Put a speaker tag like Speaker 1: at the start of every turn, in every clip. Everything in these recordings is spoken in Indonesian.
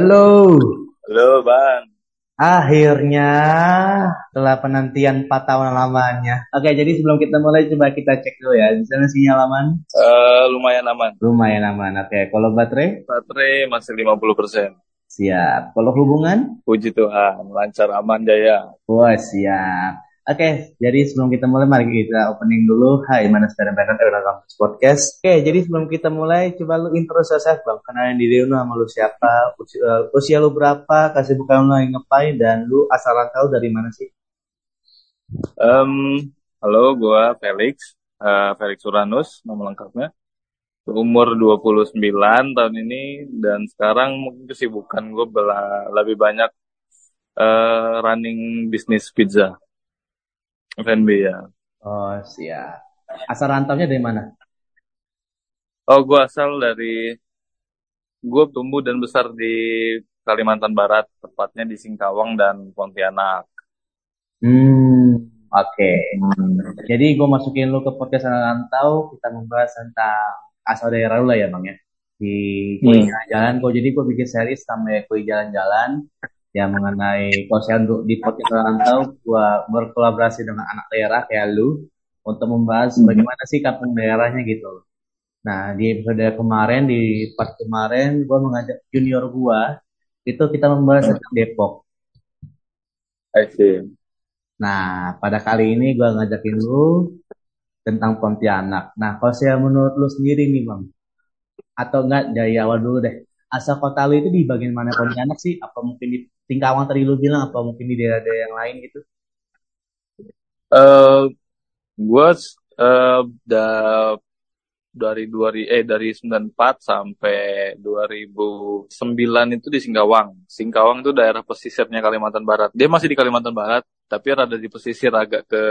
Speaker 1: Halo.
Speaker 2: Halo Bang.
Speaker 1: Akhirnya setelah penantian 4 tahun lamanya. Oke, jadi sebelum kita mulai coba kita cek dulu ya. Di sana sinyal aman?
Speaker 2: Uh, lumayan aman.
Speaker 1: Lumayan aman. Oke, kalau baterai?
Speaker 2: Baterai masih 50%.
Speaker 1: Siap. Kalau hubungan?
Speaker 2: Puji Tuhan, lancar aman jaya.
Speaker 1: Wah, siap. Oke, jadi sebelum kita mulai, mari kita opening dulu. Hai, mana sekarang pengen dari Kampus Podcast. Oke, jadi sebelum kita mulai, coba lu intro yourself, Bang. Kenalin diri lu, nama lu siapa, usia, uh, usia lu berapa, kasih bukan lu lagi ngapain, dan lu asal tahu dari mana sih?
Speaker 2: Um, halo, gua Felix, uh, Felix Uranus, nama lengkapnya. Umur 29 tahun ini, dan sekarang mungkin kesibukan gue lebih banyak uh, running bisnis pizza. FNB ya.
Speaker 1: Oh siap. Asal rantaunya dari mana?
Speaker 2: Oh gue asal dari gue tumbuh dan besar di Kalimantan Barat, tepatnya di Singkawang dan Pontianak.
Speaker 1: Hmm, oke. Okay. Hmm. Jadi gue masukin lu ke podcast rantau, kita membahas tentang asal daerah lu lah ya bang ya. Di kue hmm. jalan-jalan, kok jadi gue bikin series sampai kue jalan-jalan yang mengenai konsen di podcast rantau gua berkolaborasi dengan anak daerah kayak lu untuk membahas hmm. bagaimana sih kampung daerahnya gitu. Nah di episode kemarin di part kemarin gua mengajak junior gua itu kita membahas hmm. tentang Depok.
Speaker 2: I see.
Speaker 1: Nah pada kali ini gua ngajakin lu tentang Pontianak. Nah kalau saya menurut lu sendiri nih bang, atau enggak dari awal dulu deh, asal kota lu itu di bagian mana Pontianak sih? Apa mungkin di Singkawang tadi lu bilang apa mungkin di daerah-daerah yang lain gitu?
Speaker 2: Eh, uh, gue uh, da, dari dua eh dari 94 sampai 2009 itu di Singkawang. Singkawang itu daerah pesisirnya Kalimantan Barat. Dia masih di Kalimantan Barat, tapi ada di pesisir agak ke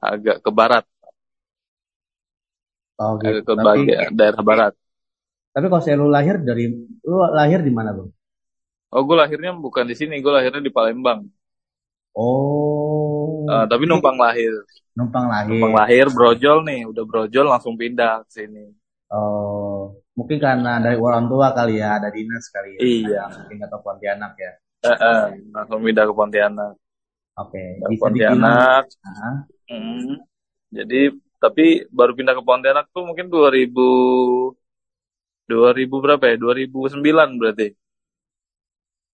Speaker 2: agak ke barat.
Speaker 1: Oh, gitu.
Speaker 2: Agak ke tapi, bagian, daerah barat.
Speaker 1: Tapi kalau saya lu lahir dari lu lahir di mana, Bang?
Speaker 2: Oh, gue lahirnya bukan di sini, gue lahirnya di Palembang.
Speaker 1: Oh.
Speaker 2: Uh, tapi numpang lahir.
Speaker 1: Numpang lahir.
Speaker 2: Numpang lahir, brojol nih, udah brojol langsung pindah ke sini.
Speaker 1: Oh, mungkin karena dari orang tua kali ya, ada dinas kali ya.
Speaker 2: Iya.
Speaker 1: Mungkin atau Pontianak ya.
Speaker 2: Uh, uh, langsung pindah ke Pontianak.
Speaker 1: Oke.
Speaker 2: Okay. Pontianak. Uh. Hmm, jadi tapi baru pindah ke Pontianak tuh mungkin 2000 2000 berapa ya? 2009 berarti.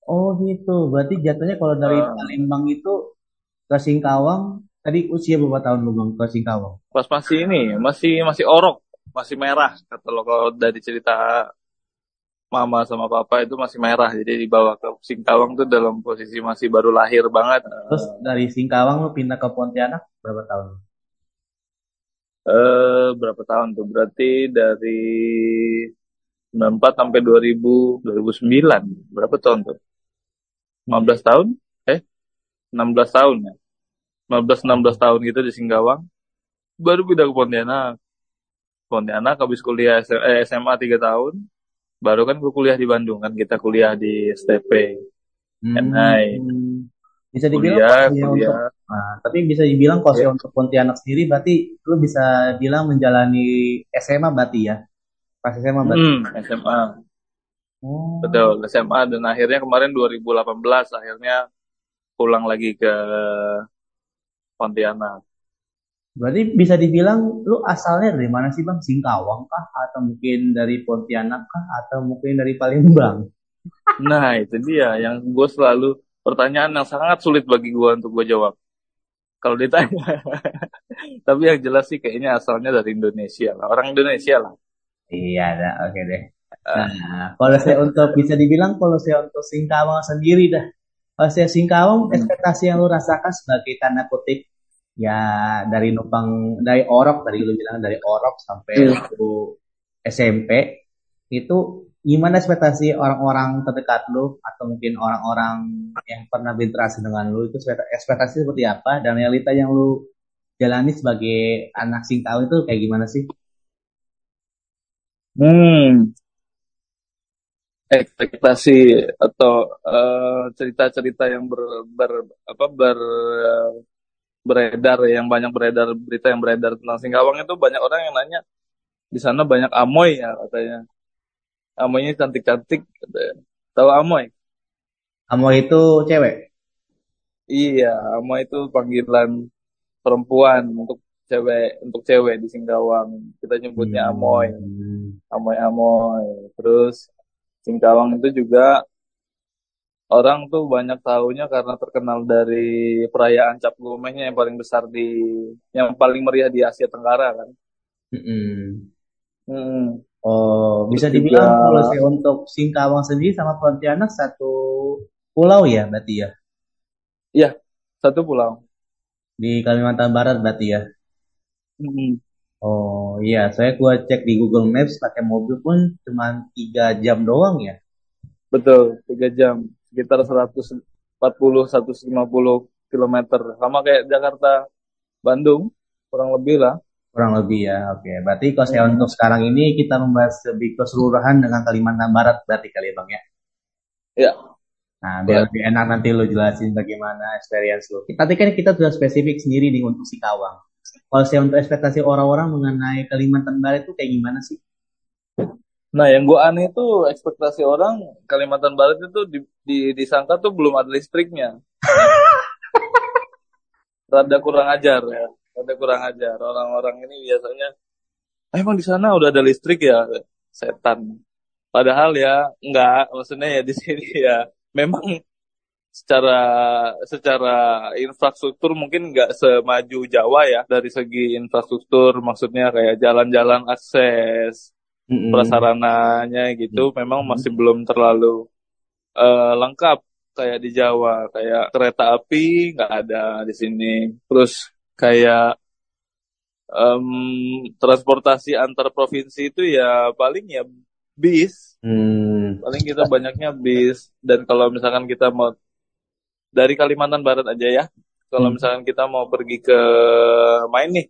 Speaker 1: Oh gitu, berarti jatuhnya kalau dari uh. Palembang itu ke Singkawang, tadi usia berapa tahun lu bang ke Singkawang?
Speaker 2: Pas masih ini, masih masih orok, masih merah. Kata lo kalau dari cerita mama sama papa itu masih merah, jadi dibawa ke Singkawang tuh dalam posisi masih baru lahir banget.
Speaker 1: Terus dari Singkawang lu pindah ke Pontianak berapa tahun?
Speaker 2: Eh uh, berapa tahun tuh? Berarti dari 94 sampai 2000 2009 berapa tahun tuh? 15 tahun? Eh 16 tahun ya? 15 16 tahun gitu di Singkawang. Baru pindah ke Pontianak. Pontianak habis kuliah eh, SMA 3 tahun. Baru kan gue kuliah di Bandung kan kita kuliah di STP hmm. NI
Speaker 1: bisa dibilang kuliah, kuliah. Untuk, nah, tapi bisa dibilang kalau ya. untuk Pontianak sendiri berarti lu bisa bilang menjalani SMA berarti ya? Pas SMA berarti.
Speaker 2: Hmm, SMA Oh. Betul, SMA dan akhirnya kemarin 2018 akhirnya pulang lagi ke Pontianak.
Speaker 1: Berarti bisa dibilang lu asalnya dari mana sih Bang? Singkawang kah? Atau mungkin dari Pontianak kah? Atau mungkin dari Palembang?
Speaker 2: Nah itu dia yang gue selalu pertanyaan yang sangat sulit bagi gue untuk gue jawab. Kalau ditanya. Tapi yang jelas sih kayaknya asalnya dari Indonesia lah. Orang Indonesia lah.
Speaker 1: Iya, oke okay deh. Nah, kalau saya untuk bisa dibilang kalau saya untuk Singkawang sendiri dah. Kalau saya Singkawang, hmm. ekspektasi yang lu rasakan sebagai tanda kutip ya dari numpang dari orok tadi lu bilang dari orok sampai hmm. SMP itu gimana ekspektasi orang-orang terdekat lu atau mungkin orang-orang yang pernah berinteraksi dengan lu itu ekspektasi seperti apa dan realita yang lu jalani sebagai anak Singkawang itu kayak gimana sih?
Speaker 2: Hmm, ekspektasi atau eh, cerita-cerita uh, yang ber, ber apa ber beredar yang banyak beredar berita yang beredar tentang Singkawang itu banyak orang yang nanya di sana banyak amoy ya katanya amoynya cantik-cantik katanya. Tahu Amoy?
Speaker 1: Amoy itu cewek.
Speaker 2: Iya, Amoy itu panggilan perempuan untuk cewek untuk cewek di Singkawang. Kita nyebutnya Amoy.
Speaker 1: Hmm.
Speaker 2: Amoy Amoy. Terus Singkawang itu juga orang tuh banyak tahunya karena terkenal dari perayaan Cap Gomehnya yang paling besar di yang paling meriah di Asia Tenggara kan.
Speaker 1: Mm-mm.
Speaker 2: Hmm.
Speaker 1: Oh, bisa
Speaker 2: Terus
Speaker 1: dibilang
Speaker 2: juga-
Speaker 1: kalau saya untuk Singkawang sendiri sama Pontianak satu pulau ya berarti ya
Speaker 2: Iya, satu pulau.
Speaker 1: di Kalimantan Barat berarti ya.
Speaker 2: Hmm.
Speaker 1: Oh iya, saya gua cek di Google Maps pakai mobil pun cuma tiga jam doang ya.
Speaker 2: Betul, tiga jam, sekitar 140-150 km, sama kayak Jakarta, Bandung, kurang lebih lah.
Speaker 1: Kurang lebih ya. Oke, berarti kalau saya
Speaker 2: Hmm.
Speaker 1: untuk sekarang ini kita membahas lebih keseluruhan dengan Kalimantan Barat berarti kali ya Bang ya.
Speaker 2: Ya,
Speaker 1: Nah, biar lebih enak nanti lu jelasin bagaimana experience lu. Tapi kan kita sudah spesifik sendiri nih untuk Singkawang. Kalau saya untuk ekspektasi orang-orang mengenai Kalimantan Barat itu kayak gimana sih?
Speaker 2: nah yang gue aneh itu ekspektasi orang Kalimantan Barat itu di, di- disangka tuh belum ada listriknya. Rada kurang ajar ya, rada kurang ajar. Orang-orang ini biasanya, "Ah, emang di sana udah ada listrik ya, setan. Padahal ya enggak, maksudnya ya di sini ya memang secara secara infrastruktur mungkin nggak semaju Jawa ya. Dari segi infrastruktur maksudnya kayak jalan-jalan akses
Speaker 1: Mm-mm.
Speaker 2: prasarananya gitu memang masih belum terlalu eh, lengkap kayak di Jawa. Kayak kereta api nggak ada di sini. Terus kayak em, transportasi antar provinsi itu ya paling ya bis.
Speaker 1: Hmm.
Speaker 2: paling kita banyaknya bis. Dan kalau misalkan kita mau dari Kalimantan Barat aja ya kalau
Speaker 1: Hmm.
Speaker 2: misalkan kita mau pergi ke main nih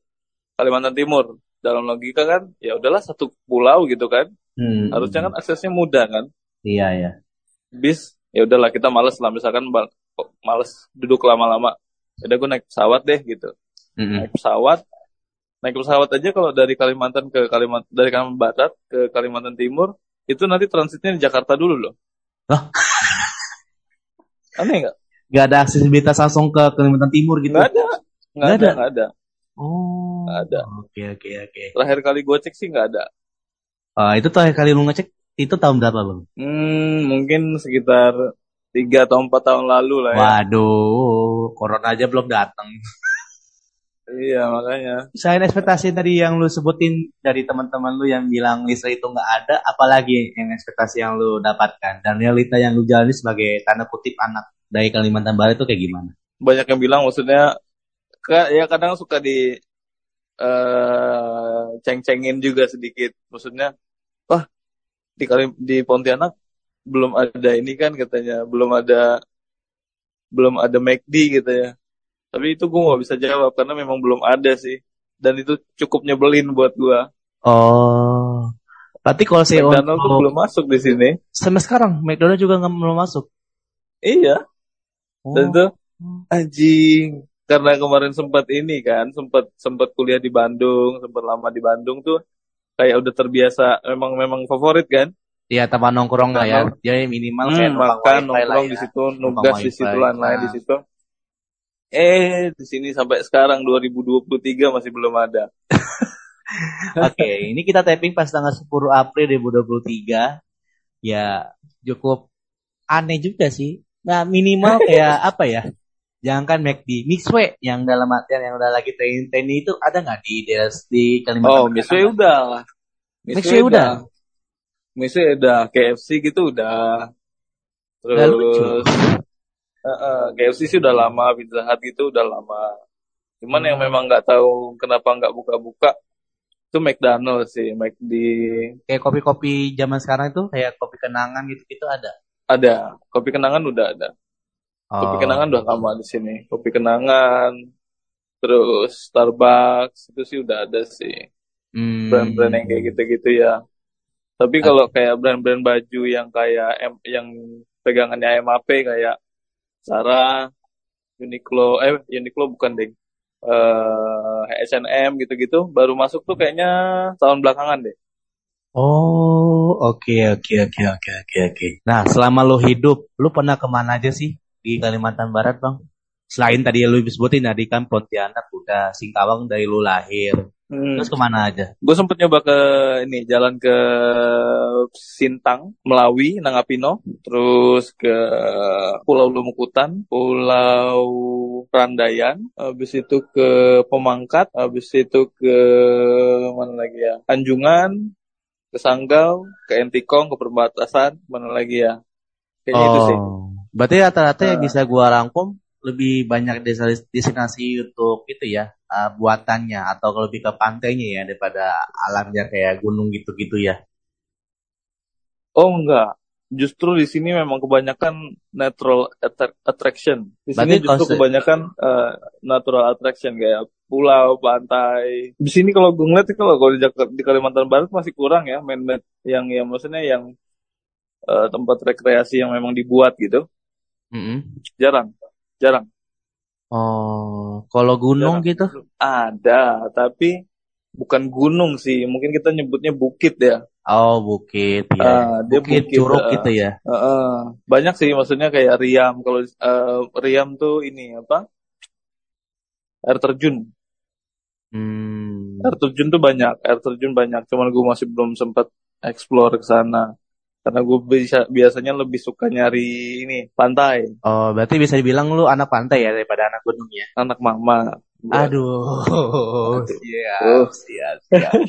Speaker 2: Kalimantan Timur dalam logika kan ya udahlah satu pulau gitu kan
Speaker 1: Hmm.
Speaker 2: harusnya kan aksesnya mudah kan
Speaker 1: Iya ya.
Speaker 2: bis ya udahlah kita males lah misalkan males duduk lama-lama ya udah gue naik pesawat deh gitu
Speaker 1: Mm-mm.
Speaker 2: naik pesawat naik pesawat aja kalau dari Kalimantan ke Kalimantan dari Kalimantan Barat ke Kalimantan Timur itu nanti transitnya di Jakarta dulu loh
Speaker 1: Hah?
Speaker 2: aneh nggak
Speaker 1: Gak ada aksesibilitas langsung ke Kalimantan Timur gitu.
Speaker 2: nggak ada nggak
Speaker 1: Nggak
Speaker 2: ada nggak ada
Speaker 1: Oh.
Speaker 2: Nggak ada.
Speaker 1: Oke oke oke.
Speaker 2: terakhir kali gue cek sih nggak ada
Speaker 1: Ah, itu terakhir kali lu ngecek itu tahun berapa bang?
Speaker 2: hmm, mungkin sekitar tiga atau empat tahun lalu lah ya
Speaker 1: Waduh, corona aja belum datang.
Speaker 2: iya makanya
Speaker 1: Selain ekspektasi tadi yang lu sebutin dari teman-teman lu yang bilang listrik itu nggak ada, apalagi yang ekspektasi yang lu dapatkan dan realita yang lu jalani sebagai tanda kutip anak dari Kalimantan Barat itu kayak gimana?
Speaker 2: banyak yang bilang maksudnya ya kadang suka di eh ceng-cengin juga sedikit. Maksudnya wah di Kali di Pontianak belum ada ini kan katanya. Belum ada belum ada McD gitu ya tapi itu gue nggak bisa jawab karena memang belum ada sih. Dan itu cukup nyebelin buat gue
Speaker 1: Oh, berarti kalau saya
Speaker 2: McDonald tuh belum masuk di sini.
Speaker 1: Sampai sekarang McDonald juga nggak belum masuk.
Speaker 2: iya
Speaker 1: Oh.
Speaker 2: dan tuh anjing karena kemarin sempat ini kan sempat sempat kuliah di Bandung sempat lama di Bandung tuh kayak udah terbiasa memang memang favorit kan
Speaker 1: Iya tempat nongkrong lah ya. Jadi minimal kayak
Speaker 2: Hmm,
Speaker 1: numpang
Speaker 2: makan nongkrong
Speaker 1: ya.
Speaker 2: di situ nugas di situ lain-lain di
Speaker 1: Nah.
Speaker 2: situ eh di sini sampai sekarang 2023 masih belum ada
Speaker 1: Oke, ini kita tapping pas tanggal 10 April 2023. Ya, cukup aneh juga sih. Nah, minimal kayak apa ya? Jangankan McD, Mixway yang dalam artian yang udah lagi training-training itu ada nggak di daerah di Kalimantan?
Speaker 2: oh? Miswe udah
Speaker 1: Mixway udah.
Speaker 2: Miswe udah KFC gitu udah
Speaker 1: Nggak lucu.
Speaker 2: terus Eh, eh, KFC sih udah lama Pizza Hut gitu udah lama cuman yang
Speaker 1: Hmm.
Speaker 2: memang nggak tahu kenapa nggak buka-buka itu McDonald's sih McD
Speaker 1: Kayak kopi-kopi zaman sekarang itu kayak kopi kenangan gitu-gitu ada.
Speaker 2: Ada. Kopi kenangan udah ada. Kopi
Speaker 1: Oh.
Speaker 2: kenangan udah lama di sini. Kopi kenangan terus Starbucks itu sih udah ada sih.
Speaker 1: Hmm.
Speaker 2: brand-brand yang kayak gitu-gitu ya. Tapi kalau kayak brand-brand baju yang kayak M- yang pegangannya MAP kayak Zara Uniqlo eh Uniqlo bukan deh. Eh H&M gitu-gitu baru masuk tuh kayaknya tahun belakangan deh
Speaker 1: Oh, oke oke oke oke oke oke. Nah, selama lo hidup, lo pernah ke mana aja sih di Kalimantan Barat, Bang? Selain tadi lo sebutin tadi kan Pontianak udah Singkawang dari lo lahir. Hmm. Terus ke mana aja?
Speaker 2: Gue sempet nyoba ke ini jalan ke Sintang, Melawi, Nangapino, terus ke Pulau Lumukutan, Pulau Randayan, habis itu ke Pemangkat, habis itu ke mana lagi ya? Anjungan, ke Sanggau, ke Entikong, ke perbatasan, mana lagi ya?
Speaker 1: Kayaknya oh. itu sih. Berarti rata-rata yang nah. bisa gua rangkum lebih banyak destinasi untuk itu ya uh, buatannya atau lebih ke pantainya ya daripada alamnya kayak gunung gitu-gitu ya.
Speaker 2: Oh enggak, justru di sini memang kebanyakan natural attraction. Di sini Berarti justru kebanyakan uh, natural attraction kayak pulau, pantai. Di sini kalau gue ngeliat kalau kalau di, di Kalimantan Barat masih kurang ya main-main yang yang maksudnya yang uh, tempat rekreasi yang memang dibuat gitu. Mm -hmm. Jarang jarang.
Speaker 1: Oh, kalau gunung jarang. gitu?
Speaker 2: Ada, tapi bukan gunung sih. Mungkin kita nyebutnya bukit ya.
Speaker 1: Oh, bukit ya. Uh, dia bukit, bukit curug uh, gitu ya. Uh,
Speaker 2: uh, banyak sih maksudnya kayak Riam. Kalau uh, Riam tuh ini apa? Air terjun. Hmm. Air terjun tuh banyak, air terjun banyak. Cuman gue masih belum sempat explore ke sana karena gue bisa biasanya lebih suka nyari ini pantai.
Speaker 1: Oh, berarti bisa dibilang lu anak pantai ya daripada anak gunung ya?
Speaker 2: Anak mama.
Speaker 1: Aduh, siap, siap, siap.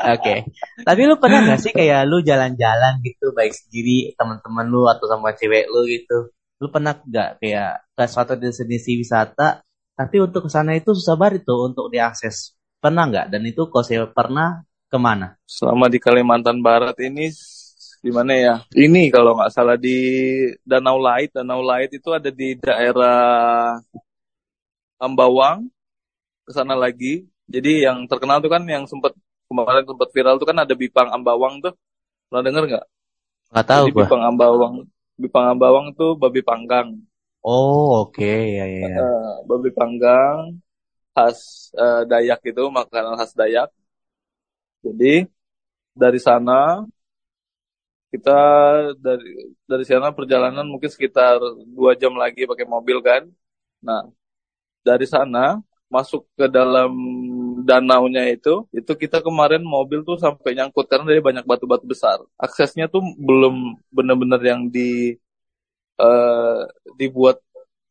Speaker 1: Oke, okay. tapi lu pernah gak sih kayak lu jalan-jalan gitu baik sendiri teman-teman lu atau sama cewek lu gitu? Lu pernah gak kayak ke suatu destinasi wisata tapi untuk ke sana itu susah banget tuh untuk diakses? Pernah nggak? Dan itu kalau saya pernah ke mana?
Speaker 2: Selama di Kalimantan Barat ini di mana ya? Ini kalau nggak salah di Danau Lait. Danau Lait itu ada di daerah Ambawang ke sana lagi. Jadi yang terkenal tuh kan yang sempat kemarin sempat viral tuh kan ada Bipang Ambawang tuh. Pernah denger nggak?
Speaker 1: Nggak tahu Jadi,
Speaker 2: Bipang Ambawang. Bipang Ambawang tuh babi panggang.
Speaker 1: Oh oke okay. ya ya.
Speaker 2: Uh, babi panggang khas uh, Dayak itu makanan khas Dayak jadi dari sana kita dari dari sana perjalanan mungkin sekitar dua jam lagi pakai mobil kan. Nah dari sana masuk ke dalam danaunya itu, itu kita kemarin mobil tuh sampai nyangkut karena dari banyak batu-batu besar. Aksesnya tuh belum benar-benar yang di uh, dibuat.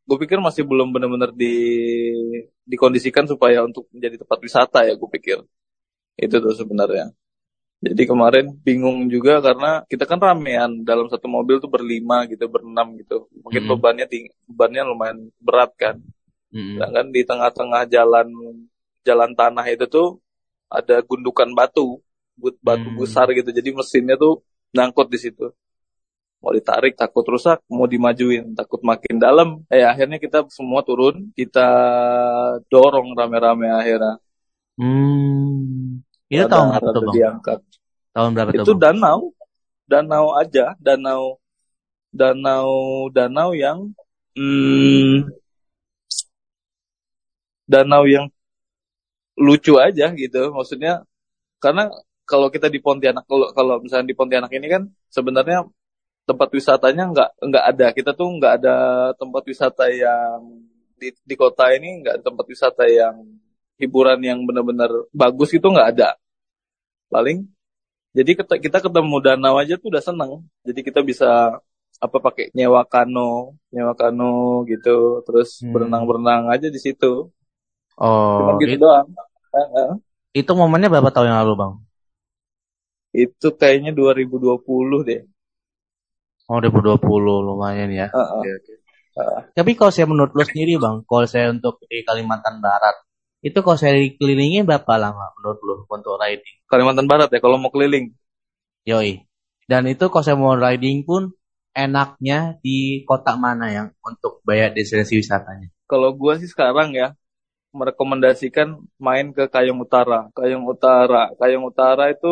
Speaker 2: Gue pikir masih belum benar-benar di dikondisikan supaya untuk menjadi tempat wisata ya, gue pikir. Itu tuh sebenarnya. Jadi kemarin bingung juga karena kita kan ramean dalam satu mobil tuh berlima gitu, berenam gitu. Mungkin mm bebannya bebannya lumayan berat kan. Mm -hmm. di tengah-tengah jalan jalan tanah itu tuh ada gundukan batu, batu mm besar gitu. Jadi mesinnya tuh nyangkut di situ. Mau ditarik takut rusak, mau dimajuin takut makin dalam. Eh akhirnya kita semua turun, kita dorong rame-rame akhirnya.
Speaker 1: Hmm. Itu tahun berapa tuh bang? Diangkat. Tahun berapa
Speaker 2: tuh? Itu bang? danau, danau aja, danau, danau, danau yang, hmm, danau yang lucu aja gitu. Maksudnya karena kalau kita di Pontianak, kalau kalau misalnya di Pontianak ini kan sebenarnya tempat wisatanya nggak nggak ada. Kita tuh nggak ada tempat wisata yang di, di kota ini nggak ada tempat wisata yang hiburan yang benar-benar bagus itu nggak ada. Paling jadi kita ketemu danau aja tuh udah seneng. Jadi kita bisa apa pakai nyewa kano, nyewa kano gitu, terus hmm. berenang-berenang aja di situ.
Speaker 1: Oh, Cuma gitu itu, doang. Itu momennya berapa tahun yang lalu, Bang?
Speaker 2: Itu kayaknya 2020 deh.
Speaker 1: Oh, 2020 lumayan ya. Uh -uh. Okay, okay. Uh. Tapi kalau saya menurut lo sendiri, Bang, kalau saya untuk di Kalimantan Barat, itu kalau saya kelilingin berapa lama menurut lu untuk riding?
Speaker 2: Kalimantan Barat ya kalau mau keliling.
Speaker 1: Yoi. Dan itu kalau saya mau riding pun enaknya di kota mana yang untuk bayar destinasi wisatanya?
Speaker 2: Kalau gua sih sekarang ya merekomendasikan main ke Kayong Utara. Kayong Utara, Kayong Utara itu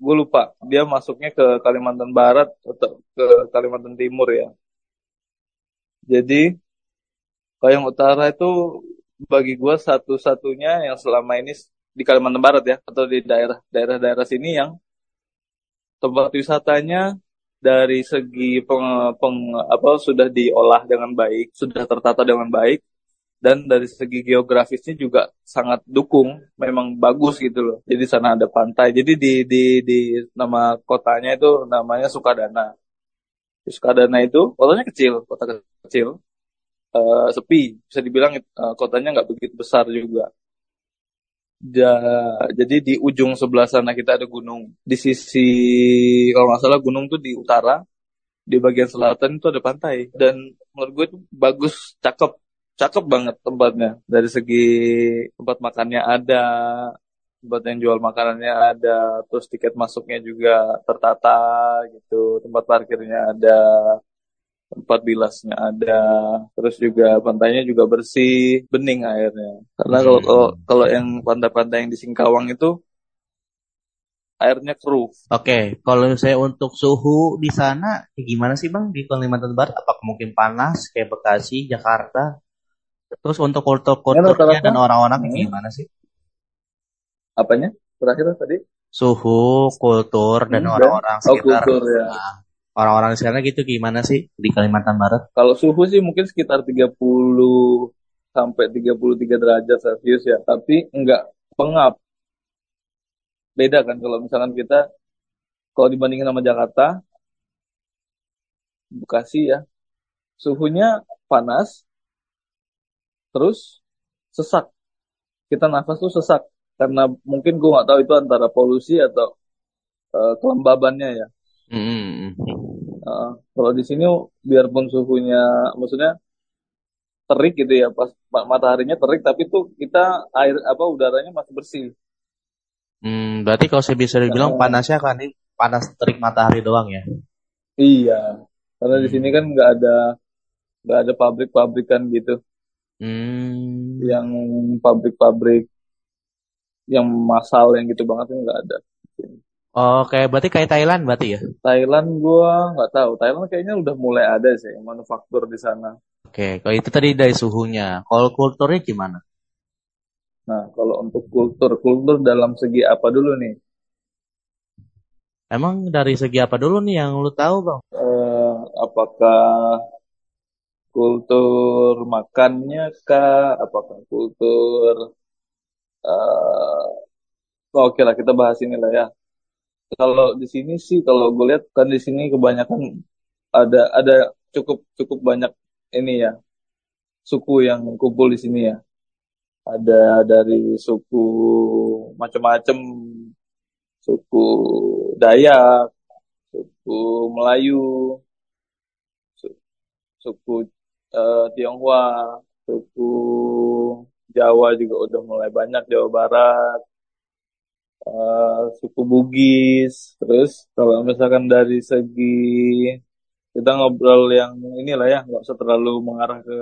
Speaker 2: gue lupa dia masuknya ke Kalimantan Barat atau ke Kalimantan Timur ya. Jadi Kayong Utara itu bagi gue satu-satunya yang selama ini di Kalimantan Barat ya atau di daerah daerah-daerah sini yang tempat wisatanya dari segi peng, peng apa sudah diolah dengan baik, sudah tertata dengan baik dan dari segi geografisnya juga sangat dukung, memang bagus gitu loh. Jadi sana ada pantai. Jadi di di di nama kotanya itu namanya Sukadana. Sukadana itu kotanya kecil, kota kecil, uh, sepi. Bisa dibilang uh, kotanya nggak begitu besar juga. Ja, jadi di ujung sebelah sana kita ada gunung. Di sisi kalau nggak salah gunung tuh di utara, di bagian selatan itu ada pantai. Dan menurut gue itu bagus, cakep, cakep banget tempatnya. Dari segi tempat makannya ada, tempat yang jual makanannya ada, terus tiket masuknya juga tertata gitu, tempat parkirnya ada tempat bilasnya ada terus juga pantainya juga bersih bening airnya karena kalau hmm. kalau kalau yang pantai-pantai yang di Singkawang itu airnya keruh.
Speaker 1: Oke, okay. kalau saya untuk suhu di sana gimana sih bang di Kalimantan Barat? Apakah mungkin panas kayak Bekasi, Jakarta? Terus untuk kultur-kulturnya dan orang-orang hmm. gimana sih?
Speaker 2: Apanya? Terakhir tadi?
Speaker 1: Suhu, kultur dan hmm, orang-orang oh, sekitar. Oh, kultur ya. Nah, orang-orang di sana gitu gimana sih di Kalimantan Barat?
Speaker 2: Kalau suhu sih mungkin sekitar 30 sampai 33 derajat Celcius ya, tapi enggak pengap. Beda kan kalau misalkan kita kalau dibandingin sama Jakarta, Bekasi ya, suhunya panas, terus sesak. Kita nafas tuh sesak karena mungkin gue nggak tahu itu antara polusi atau uh, kelembabannya ya. Mm. Uh, kalau di sini biarpun suhunya, maksudnya terik gitu ya, pas mataharinya terik, tapi tuh kita air apa udaranya masih bersih.
Speaker 1: Hmm, berarti kalau saya bisa dibilang uh, panasnya kan ini panas terik matahari doang ya?
Speaker 2: Iya, karena hmm. di sini kan nggak ada nggak ada pabrik-pabrikan gitu, hmm. yang pabrik-pabrik yang massal yang gitu banget nggak ada.
Speaker 1: Oh, kayak berarti kayak Thailand berarti ya?
Speaker 2: Thailand gua nggak tahu. Thailand kayaknya udah mulai ada sih manufaktur di sana.
Speaker 1: Oke, kalau itu tadi dari suhunya. Kalau kulturnya gimana?
Speaker 2: Nah, kalau untuk kultur, kultur dalam segi apa dulu nih?
Speaker 1: Emang dari segi apa dulu nih yang lu tahu, Bang?
Speaker 2: Uh, apakah kultur makannya kah? Apakah kultur uh, Oke lah kita bahas ini lah ya kalau di sini sih kalau gue lihat kan di sini kebanyakan ada ada cukup cukup banyak ini ya suku yang kumpul di sini ya ada dari suku macam-macam suku Dayak suku Melayu suku uh, Tionghoa suku Jawa juga udah mulai banyak Jawa Barat uh, suku Bugis. Terus kalau misalkan dari segi kita ngobrol yang inilah ya, nggak usah terlalu mengarah ke,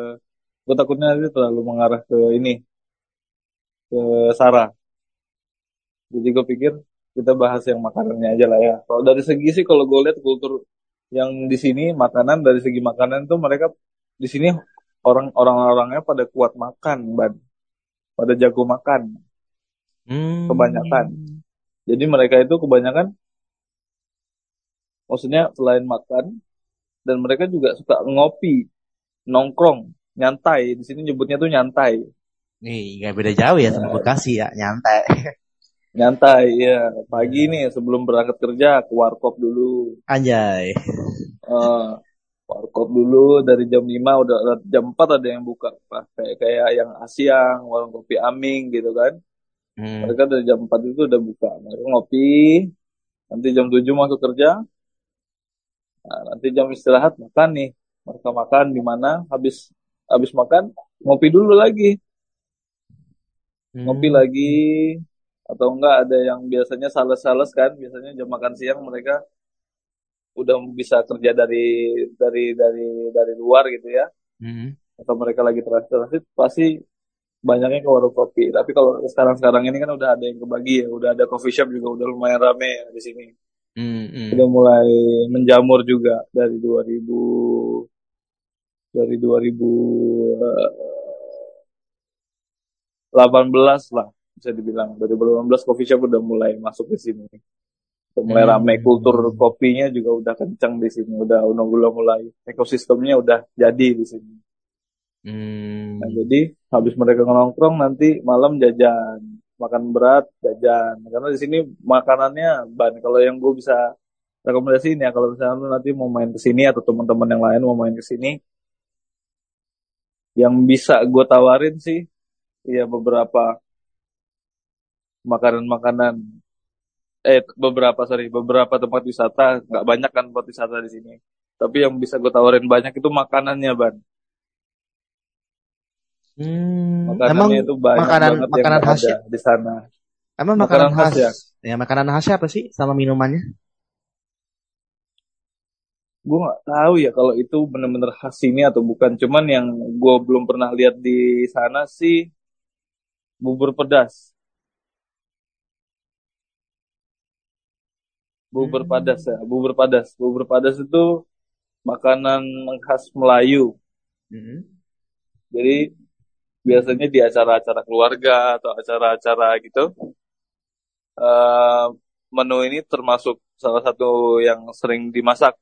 Speaker 2: gue takutnya nanti terlalu mengarah ke ini, ke Sarah. Jadi gue pikir kita bahas yang makanannya aja lah ya. Kalau dari segi sih kalau gue lihat kultur yang di sini makanan dari segi makanan tuh mereka di sini orang orang orangnya pada kuat makan, ban, pada jago makan. Hmm. Kebanyakan. Jadi mereka itu kebanyakan maksudnya selain makan dan mereka juga suka ngopi, nongkrong, nyantai. Di sini nyebutnya tuh nyantai.
Speaker 1: Nih, nggak beda jauh ya sama Bekasi ya, nyantai.
Speaker 2: Nyantai, ya. Pagi nih sebelum berangkat kerja ke warkop dulu.
Speaker 1: Anjay.
Speaker 2: Uh, warkop dulu dari jam 5 udah jam 4 ada yang buka. Kayak kayak yang Asiang, warung kopi Aming gitu kan. Hmm. Mereka dari jam 4 itu udah buka. Mereka ngopi, nanti jam 7 masuk kerja. Nah, nanti jam istirahat makan nih. Mereka makan di mana? Habis habis makan ngopi dulu lagi. Hmm. Ngopi lagi atau enggak ada yang biasanya sales-sales kan, biasanya jam makan siang mereka udah bisa kerja dari dari dari dari luar gitu ya. Hmm. Atau mereka lagi transit pasti banyaknya ke warung kopi. Tapi kalau sekarang-sekarang ini kan udah ada yang kebagi ya, udah ada coffee shop juga udah lumayan rame ya di sini. Mm, hmm. Udah mulai menjamur juga dari 2000 dari 2018 lah. bisa dibilang 2018 coffee shop udah mulai masuk ke sini mulai
Speaker 1: Hmm.
Speaker 2: ramai kultur kopinya juga udah kencang di sini. Udah udah mulai ekosistemnya udah jadi di sini.
Speaker 1: Hmm.
Speaker 2: nah jadi habis mereka nongkrong nanti malam jajan. Makan berat jajan. Karena di sini makanannya ban. Kalau yang gue bisa rekomendasiin ya kalau misalnya lu nanti mau main ke sini atau teman-teman yang lain mau main ke sini yang bisa gue tawarin sih ya beberapa makanan-makanan eh beberapa sorry beberapa tempat wisata. Nggak banyak kan tempat wisata di sini. Tapi yang bisa gue tawarin banyak itu makanannya ban.
Speaker 1: Hmm. Emang
Speaker 2: itu banyak
Speaker 1: makanan
Speaker 2: banget
Speaker 1: makanan khasnya
Speaker 2: ada di sana.
Speaker 1: Emang
Speaker 2: makanan
Speaker 1: makanan
Speaker 2: khas
Speaker 1: khas?
Speaker 2: ya?
Speaker 1: Ya makanan khasnya apa sih sama minumannya?
Speaker 2: gue nggak tahu ya kalau itu bener-bener khas sini atau bukan. Cuman yang gue belum pernah lihat di sana sih bubur pedas bubur padas ya bubur padas bubur padas itu makanan khas Melayu
Speaker 1: Hmm.
Speaker 2: jadi biasanya di acara-acara keluarga atau acara-acara gitu eh, menu ini termasuk salah satu yang sering dimasak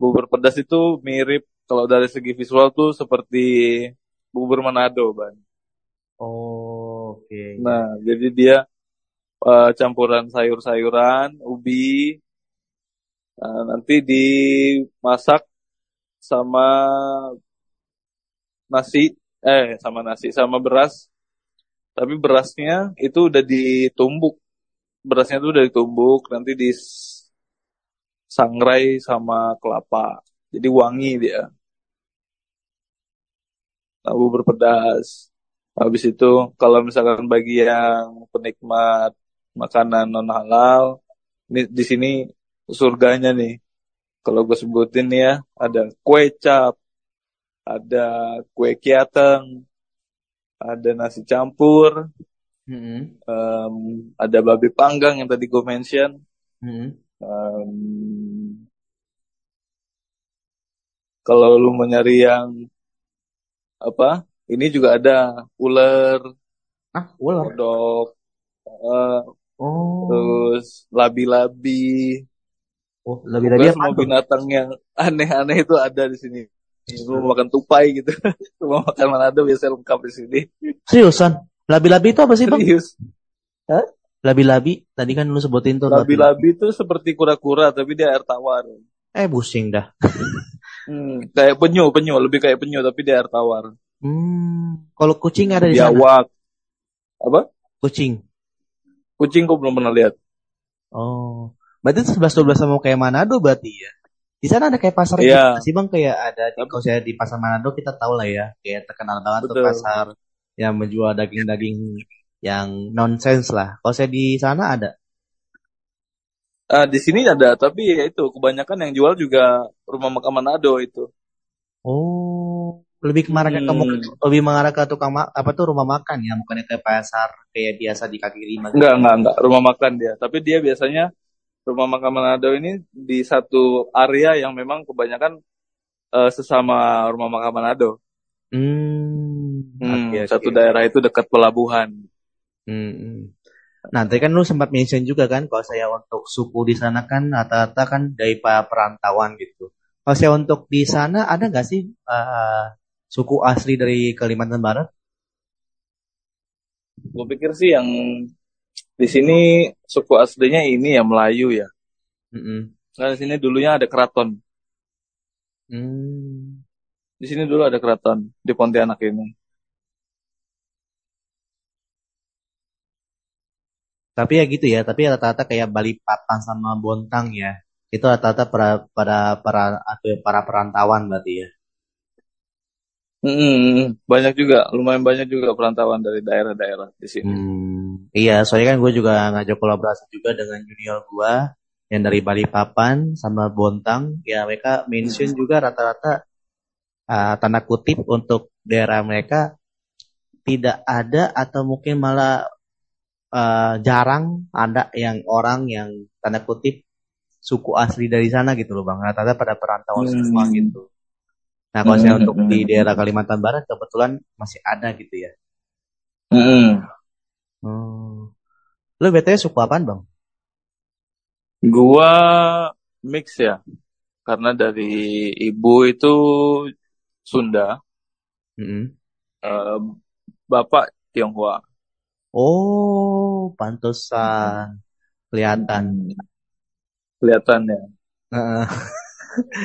Speaker 2: bubur pedas itu mirip kalau dari segi visual tuh seperti bubur Manado ban
Speaker 1: Oh, oke.
Speaker 2: nah jadi dia eh, campuran sayur-sayuran ubi eh, nanti dimasak sama nasi eh sama nasi sama beras. Tapi berasnya itu udah ditumbuk. Berasnya itu udah ditumbuk nanti disangrai sama kelapa. Jadi wangi dia. Nah, bubur pedas habis itu kalau misalkan bagi yang penikmat makanan non halal ini di sini surganya nih kalau gue sebutin nih ya ada kue cap ada kue kiateng ada nasi campur
Speaker 1: Hmm.
Speaker 2: em, ada babi panggang yang tadi gue mention
Speaker 1: Hmm.
Speaker 2: Em, kalau lu mau nyari yang apa ini juga ada ular
Speaker 1: Ah, ular.
Speaker 2: kodok eh,
Speaker 1: Oh.
Speaker 2: terus labi-labi
Speaker 1: Oh,
Speaker 2: pokoknya
Speaker 1: apa
Speaker 2: semua binatang yang aneh-aneh itu ada di sini lu mau makan tupai gitu lu mau makan manado biasanya lengkap di sini
Speaker 1: Seriusan? Labi-labi itu apa sih, Bang?
Speaker 2: serius Hah?
Speaker 1: Labi-labi. Tadi kan lu sebutin tuh labi-labi.
Speaker 2: labi-labi itu seperti kura-kura tapi dia air tawar
Speaker 1: Eh, pusing dah.
Speaker 2: hmm, kayak penyu penyu lebih kayak penyu tapi dia air tawar
Speaker 1: Hmm. Kalau kucing ada di sana?
Speaker 2: biawak apa
Speaker 1: Kucing.
Speaker 2: Kucing kok belum pernah lihat
Speaker 1: Oh. Berarti itu 11 12 sama kayak Manado berarti ya. Di sana ada kayak pasar gitu
Speaker 2: Iya.
Speaker 1: nggak sih Bang kayak ada di kalau saya di pasar Manado kita tahu lah ya, kayak terkenal banget tuh
Speaker 2: betul
Speaker 1: pasar yang menjual daging-daging yang nonsens lah. Kalau saya di sana ada.
Speaker 2: ah di sini ada tapi ya itu kebanyakan yang jual juga rumah makan Manado itu
Speaker 1: Oh, lebih ke marah ke
Speaker 2: hmm.
Speaker 1: lebih mengarah ke tukang ma- apa tuh rumah makan ya, bukannya kayak pasar kayak biasa di kaki lima gitu.
Speaker 2: enggak enggak enggak rumah makan dia tapi dia biasanya rumah makan Manado ini di satu area yang memang kebanyakan eh, sesama rumah makan Manado
Speaker 1: Hmm,
Speaker 2: hmm,
Speaker 1: oke.
Speaker 2: satu daerah itu dekat pelabuhan
Speaker 1: Hmm. hmm. Nah, tadi kan lu sempat mention juga kan, kalau saya untuk suku di sana kan rata-rata kan dari para perantauan gitu. Kalau saya untuk di sana ada nggak sih eh, suku asli dari Kalimantan Barat?
Speaker 2: gue pikir sih yang di sini suku aslinya ini ya Melayu ya
Speaker 1: Mm-mm.
Speaker 2: Nah, di sini dulunya ada keraton.
Speaker 1: Hmm.
Speaker 2: Di sini dulu ada keraton di Pontianak ini.
Speaker 1: Tapi ya gitu ya, tapi rata-rata kayak Balikpapan sama Bontang ya. Itu rata-rata para para para ya, para perantauan berarti ya.
Speaker 2: Hmm, banyak juga, lumayan banyak juga perantauan dari daerah-daerah di sini.
Speaker 1: Hmm, iya, soalnya kan gue juga ngajak kolaborasi juga dengan junior gue yang dari Balikpapan sama Bontang. Ya mereka mention juga rata-rata uh, tanda kutip untuk daerah mereka tidak ada atau mungkin malah uh, jarang ada yang orang yang tanda kutip suku asli dari sana gitu loh bang. Rata-rata pada perantauan semua
Speaker 2: Hmm.
Speaker 1: gitu. Nah kalau saya
Speaker 2: Hmm,
Speaker 1: untuk di daerah Kalimantan Barat kebetulan masih ada gitu ya.
Speaker 2: hmm.
Speaker 1: Hmm. Lu BTW suku apaan bang?
Speaker 2: Gua mix ya, karena dari ibu itu Sunda,
Speaker 1: Mm-mm.
Speaker 2: eh, bapak Tionghoa.
Speaker 1: Oh, pantesan kelihatan.
Speaker 2: Kelihatan ya.
Speaker 1: Heeh.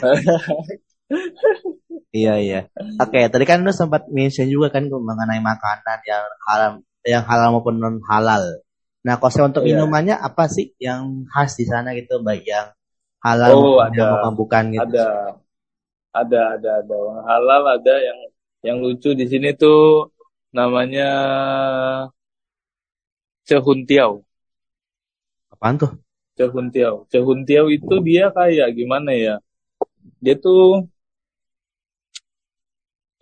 Speaker 1: Iya iya. Oke, tadi kan lu sempat mention juga kan mengenai makanan yang halal, yang halal maupun non halal. Nah, konsep untuk
Speaker 2: Iya.
Speaker 1: minumannya apa sih yang khas di sana gitu, baik yang halal
Speaker 2: Oh,
Speaker 1: maupun yang
Speaker 2: ada.
Speaker 1: memabukkan gitu?
Speaker 2: Ada, ada, ada, ada. Yang halal ada yang yang lucu di sini tuh namanya Cehuntiao.
Speaker 1: Apaan tuh?
Speaker 2: Cehuntiao. Cehuntiao itu dia kayak gimana ya? Dia tuh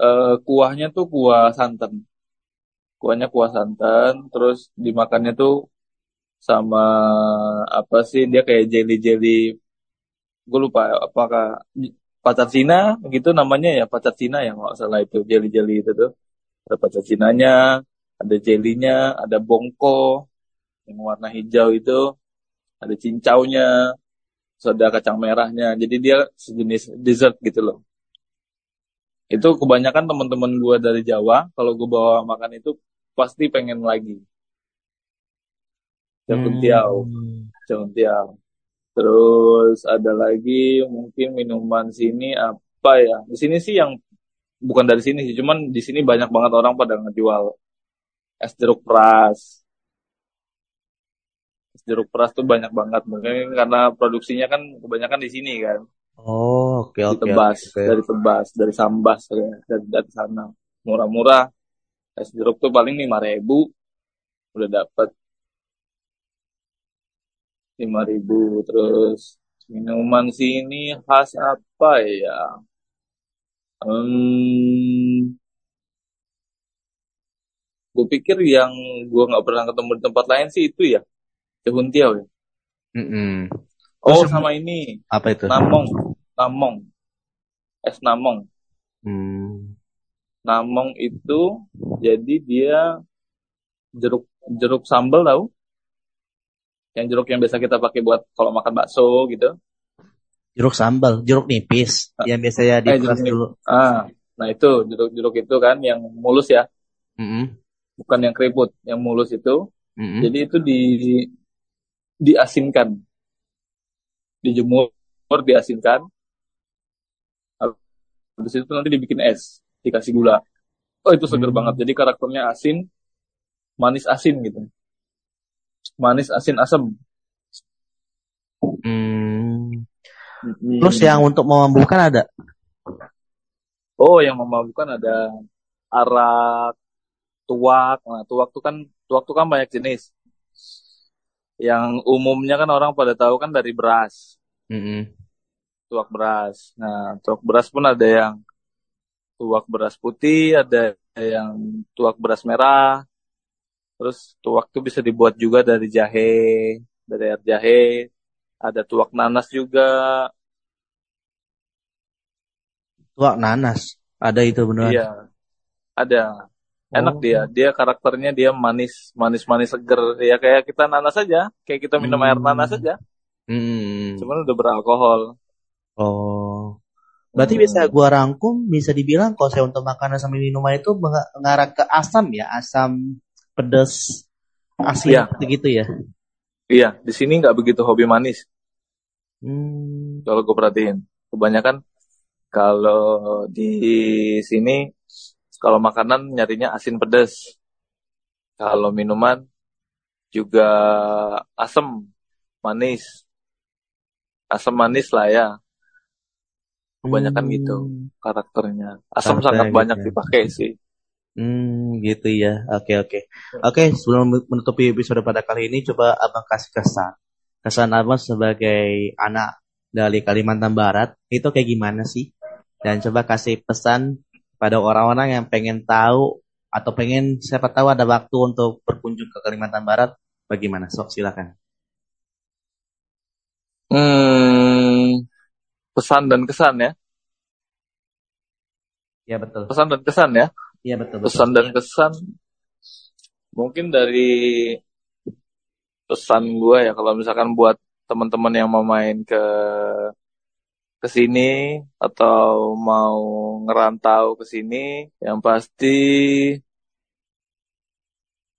Speaker 2: eh, kuahnya tuh kuah santan. Kuahnya kuah santan, terus dimakannya tuh sama apa sih? Dia kayak jelly-jelly. Gue lupa apakah pacar Cina gitu namanya ya pacar Cina ya nggak salah itu jelly-jelly itu tuh. Ada pacar Cinanya, ada jelinya, ada bongko yang warna hijau itu, ada cincaunya, terus ada kacang merahnya. Jadi dia sejenis dessert gitu loh. Itu kebanyakan teman-teman gue dari Jawa, kalau gue bawa makan itu pasti pengen lagi. Cehuntiao,
Speaker 1: Hmm.
Speaker 2: Cehuntiao. Terus ada lagi mungkin minuman sini apa ya? Di sini sih yang bukan dari sini sih, cuman di sini banyak banget orang pada ngejual es jeruk peras. Es jeruk peras tuh banyak banget, mungkin karena produksinya kan kebanyakan di sini kan,
Speaker 1: Oh, oke
Speaker 2: di
Speaker 1: oke
Speaker 2: Tebas,
Speaker 1: oke.
Speaker 2: dari Tebas, dari Sambas, dari, dari sana. Murah-murah, es jeruk tuh paling lima ribu udah dapet lima ribu. Terus minuman sini khas apa ya? Hmm, gue pikir yang gue nggak pernah ketemu di tempat lain sih itu ya, Cehuntiao ya.
Speaker 1: Mm-mm.
Speaker 2: Oh,
Speaker 1: Terus
Speaker 2: sama ini,
Speaker 1: apa itu?
Speaker 2: Namong, Namong, es Namong.
Speaker 1: Hmm.
Speaker 2: Namong itu jadi dia jeruk jeruk sambal tahu? Yang jeruk yang biasa kita pakai buat kalau makan bakso gitu.
Speaker 1: Jeruk sambal, jeruk nipis yang biasanya
Speaker 2: Eh, jeruk
Speaker 1: diperas
Speaker 2: nipis.
Speaker 1: dulu.
Speaker 2: Ah, nah itu jeruk-jeruk itu kan yang mulus ya,
Speaker 1: Mm-mm.
Speaker 2: bukan yang keriput, yang mulus itu.
Speaker 1: Mm-mm.
Speaker 2: Jadi itu di diasinkan, dijemur, diasinkan. Habis itu nanti dibikin es, dikasih gula. Oh itu seger
Speaker 1: Hmm.
Speaker 2: banget. Jadi karakternya asin, manis asin gitu. Manis asin asam.
Speaker 1: Hmm.
Speaker 2: Hmm.
Speaker 1: Terus yang untuk memabukkan ada?
Speaker 2: Oh yang memabukkan ada arak, tuak. Nah tuak tuh kan tuak tuh kan banyak jenis. Yang umumnya kan orang pada tahu kan dari beras,
Speaker 1: Mm-mm.
Speaker 2: Tuak beras. Nah tuak beras pun ada yang tuak beras putih, ada yang tuak beras merah. Terus tuak tuh bisa dibuat juga dari jahe, dari air jahe. Ada tuak nanas juga.
Speaker 1: Tuak nanas. Ada itu beneran.
Speaker 2: Iya, ada. Enak
Speaker 1: Oh.
Speaker 2: dia. Dia karakternya dia manis, manis-manis seger. Ya kayak kita nanas aja, kayak kita minum air nanas
Speaker 1: Hmm.
Speaker 2: aja.
Speaker 1: Hmm.
Speaker 2: Cuman udah beralkohol.
Speaker 1: Oh. Berarti
Speaker 2: Hmm.
Speaker 1: bisa gua rangkum, bisa dibilang kalau saya untuk makanan sama minuman itu meng- mengarah ke asam ya, asam pedas, asin
Speaker 2: Iya,
Speaker 1: gitu ya.
Speaker 2: iya. Di sini nggak begitu hobi manis.
Speaker 1: Hmm.
Speaker 2: Kalau gue perhatiin, kebanyakan kalau di sini kalau makanan nyarinya asin pedas. Kalau minuman juga asam, manis, asam manis lah ya. Kebanyakan gitu
Speaker 1: Hmm.
Speaker 2: karakternya. Asam
Speaker 1: Karakternya
Speaker 2: sangat
Speaker 1: gitu
Speaker 2: banyak
Speaker 1: ya.
Speaker 2: dipakai sih.
Speaker 1: Hmm, gitu ya. Oke, oke. Oke, sebelum menutupi episode pada kali ini, coba Abang kasih kesan. Kesan Abang sebagai anak dari Kalimantan Barat, itu kayak gimana sih? Dan coba kasih pesan pada orang-orang yang pengen tahu atau pengen siapa tahu ada waktu untuk berkunjung ke Kalimantan Barat, bagaimana? Sok silakan.
Speaker 2: Pesan dan kesan ya.
Speaker 1: Ya betul.
Speaker 2: Pesan dan kesan ya.
Speaker 1: Iya betul betul.
Speaker 2: Pesan dan kesan mungkin dari pesan gue ya kalau misalkan buat teman-teman yang mau main ke ke sini atau mau ngerantau ke sini yang pasti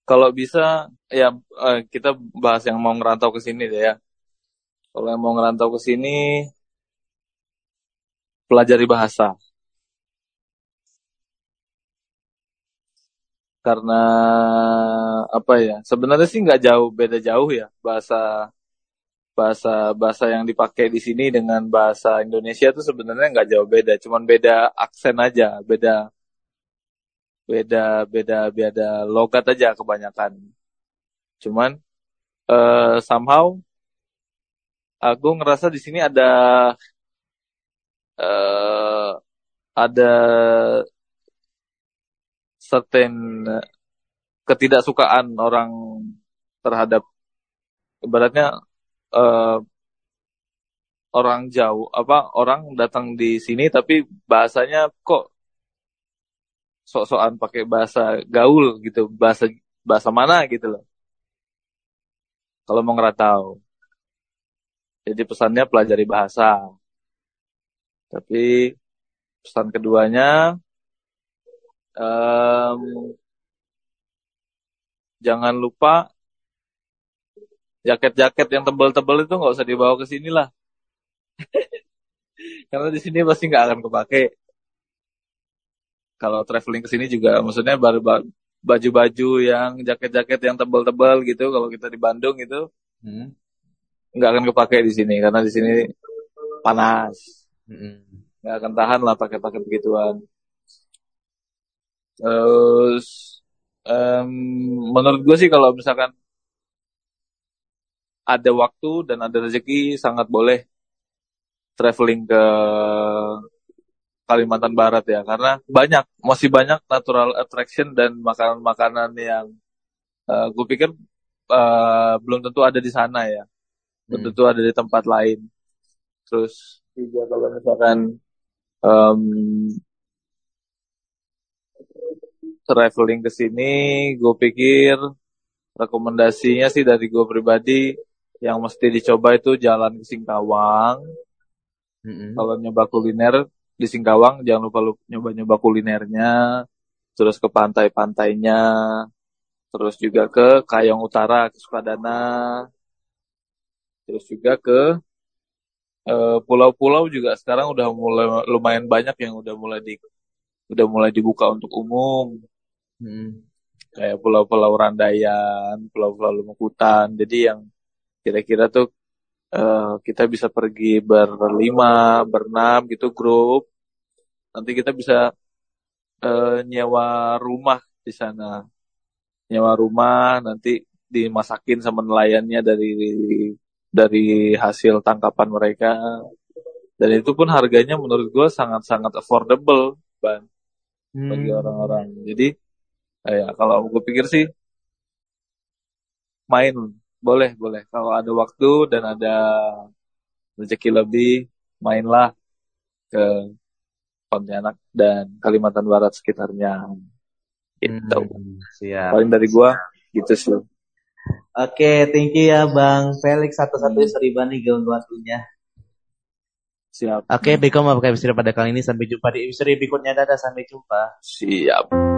Speaker 2: kalau bisa ya eh, kita bahas yang mau ngerantau ke sini deh ya kalau yang mau ngerantau ke sini pelajari bahasa. Karena apa ya sebenarnya sih nggak jauh beda jauh ya bahasa bahasa bahasa yang dipakai di sini dengan bahasa Indonesia tuh sebenarnya nggak jauh beda cuman beda aksen aja beda beda beda beda logat aja kebanyakan. Cuman uh, somehow aku ngerasa di sini ada uh, ada certain ketidaksukaan orang terhadap ibaratnya uh, orang jauh apa orang datang di sini tapi bahasanya kok sok-sokan pakai bahasa gaul gitu bahasa bahasa mana gitu loh. Kalau mau ngeratau jadi pesannya pelajari bahasa tapi pesan keduanya um, jangan lupa jaket-jaket yang tebal-tebal itu nggak usah dibawa ke sini lah. Karena di sini pasti nggak akan kepake. Kalau traveling ke sini juga, maksudnya baru baju-baju yang jaket-jaket yang tebal-tebal gitu. Kalau kita di Bandung itu hmm. nggak akan kepake di sini karena di sini panas. Hmm. Nggak akan tahan lah pakai-pakai begituan. Terus um, menurut gue sih kalau misalkan ada waktu dan ada rezeki sangat boleh traveling ke Kalimantan Barat ya karena banyak masih banyak natural attraction dan makanan-makanan yang uh, gue pikir uh, belum tentu ada di sana ya belum hmm. tentu ada di tempat lain terus juga kalau misalkan um, traveling ke sini gue pikir rekomendasinya sih dari gue pribadi yang mesti dicoba itu jalan ke Singkawang. Mm-hmm. Kalau nyoba kuliner di Singkawang jangan lupa nyoba-nyoba kulinernya, terus ke pantai-pantainya, terus juga ke Kayong Utara, ke Sukadana, terus juga ke pulau-pulau juga sekarang udah mulai lumayan banyak yang udah mulai di udah mulai dibuka untuk umum. Hmm. Kayak pulau-pulau Randayan, pulau-pulau Lumukutan. Jadi yang kira-kira tuh uh, kita bisa pergi berlima, berenam gitu grup. Nanti kita bisa uh, nyewa rumah di sana. Nyewa rumah nanti dimasakin sama nelayannya dari dari hasil tangkapan mereka. Dan itu pun harganya menurut gue sangat-sangat affordable, ban hmm. bagi orang-orang. Jadi, ya kalau gue pikir sih main boleh, boleh. Kalau ada waktu dan ada rezeki lebih, mainlah ke Pontianak dan Kalimantan Barat sekitarnya. Gitu. Hmm, siap. Paling dari gua gitu sih. Oke,
Speaker 1: okay, thank you ya Bang Felix satu-satunya sorry banget nih waktunya.
Speaker 2: Siap.
Speaker 1: Oke, okay, Beko pakai episode pada kali ini. Sampai jumpa di episode berikutnya. Dadah, sampai jumpa.
Speaker 2: Siap.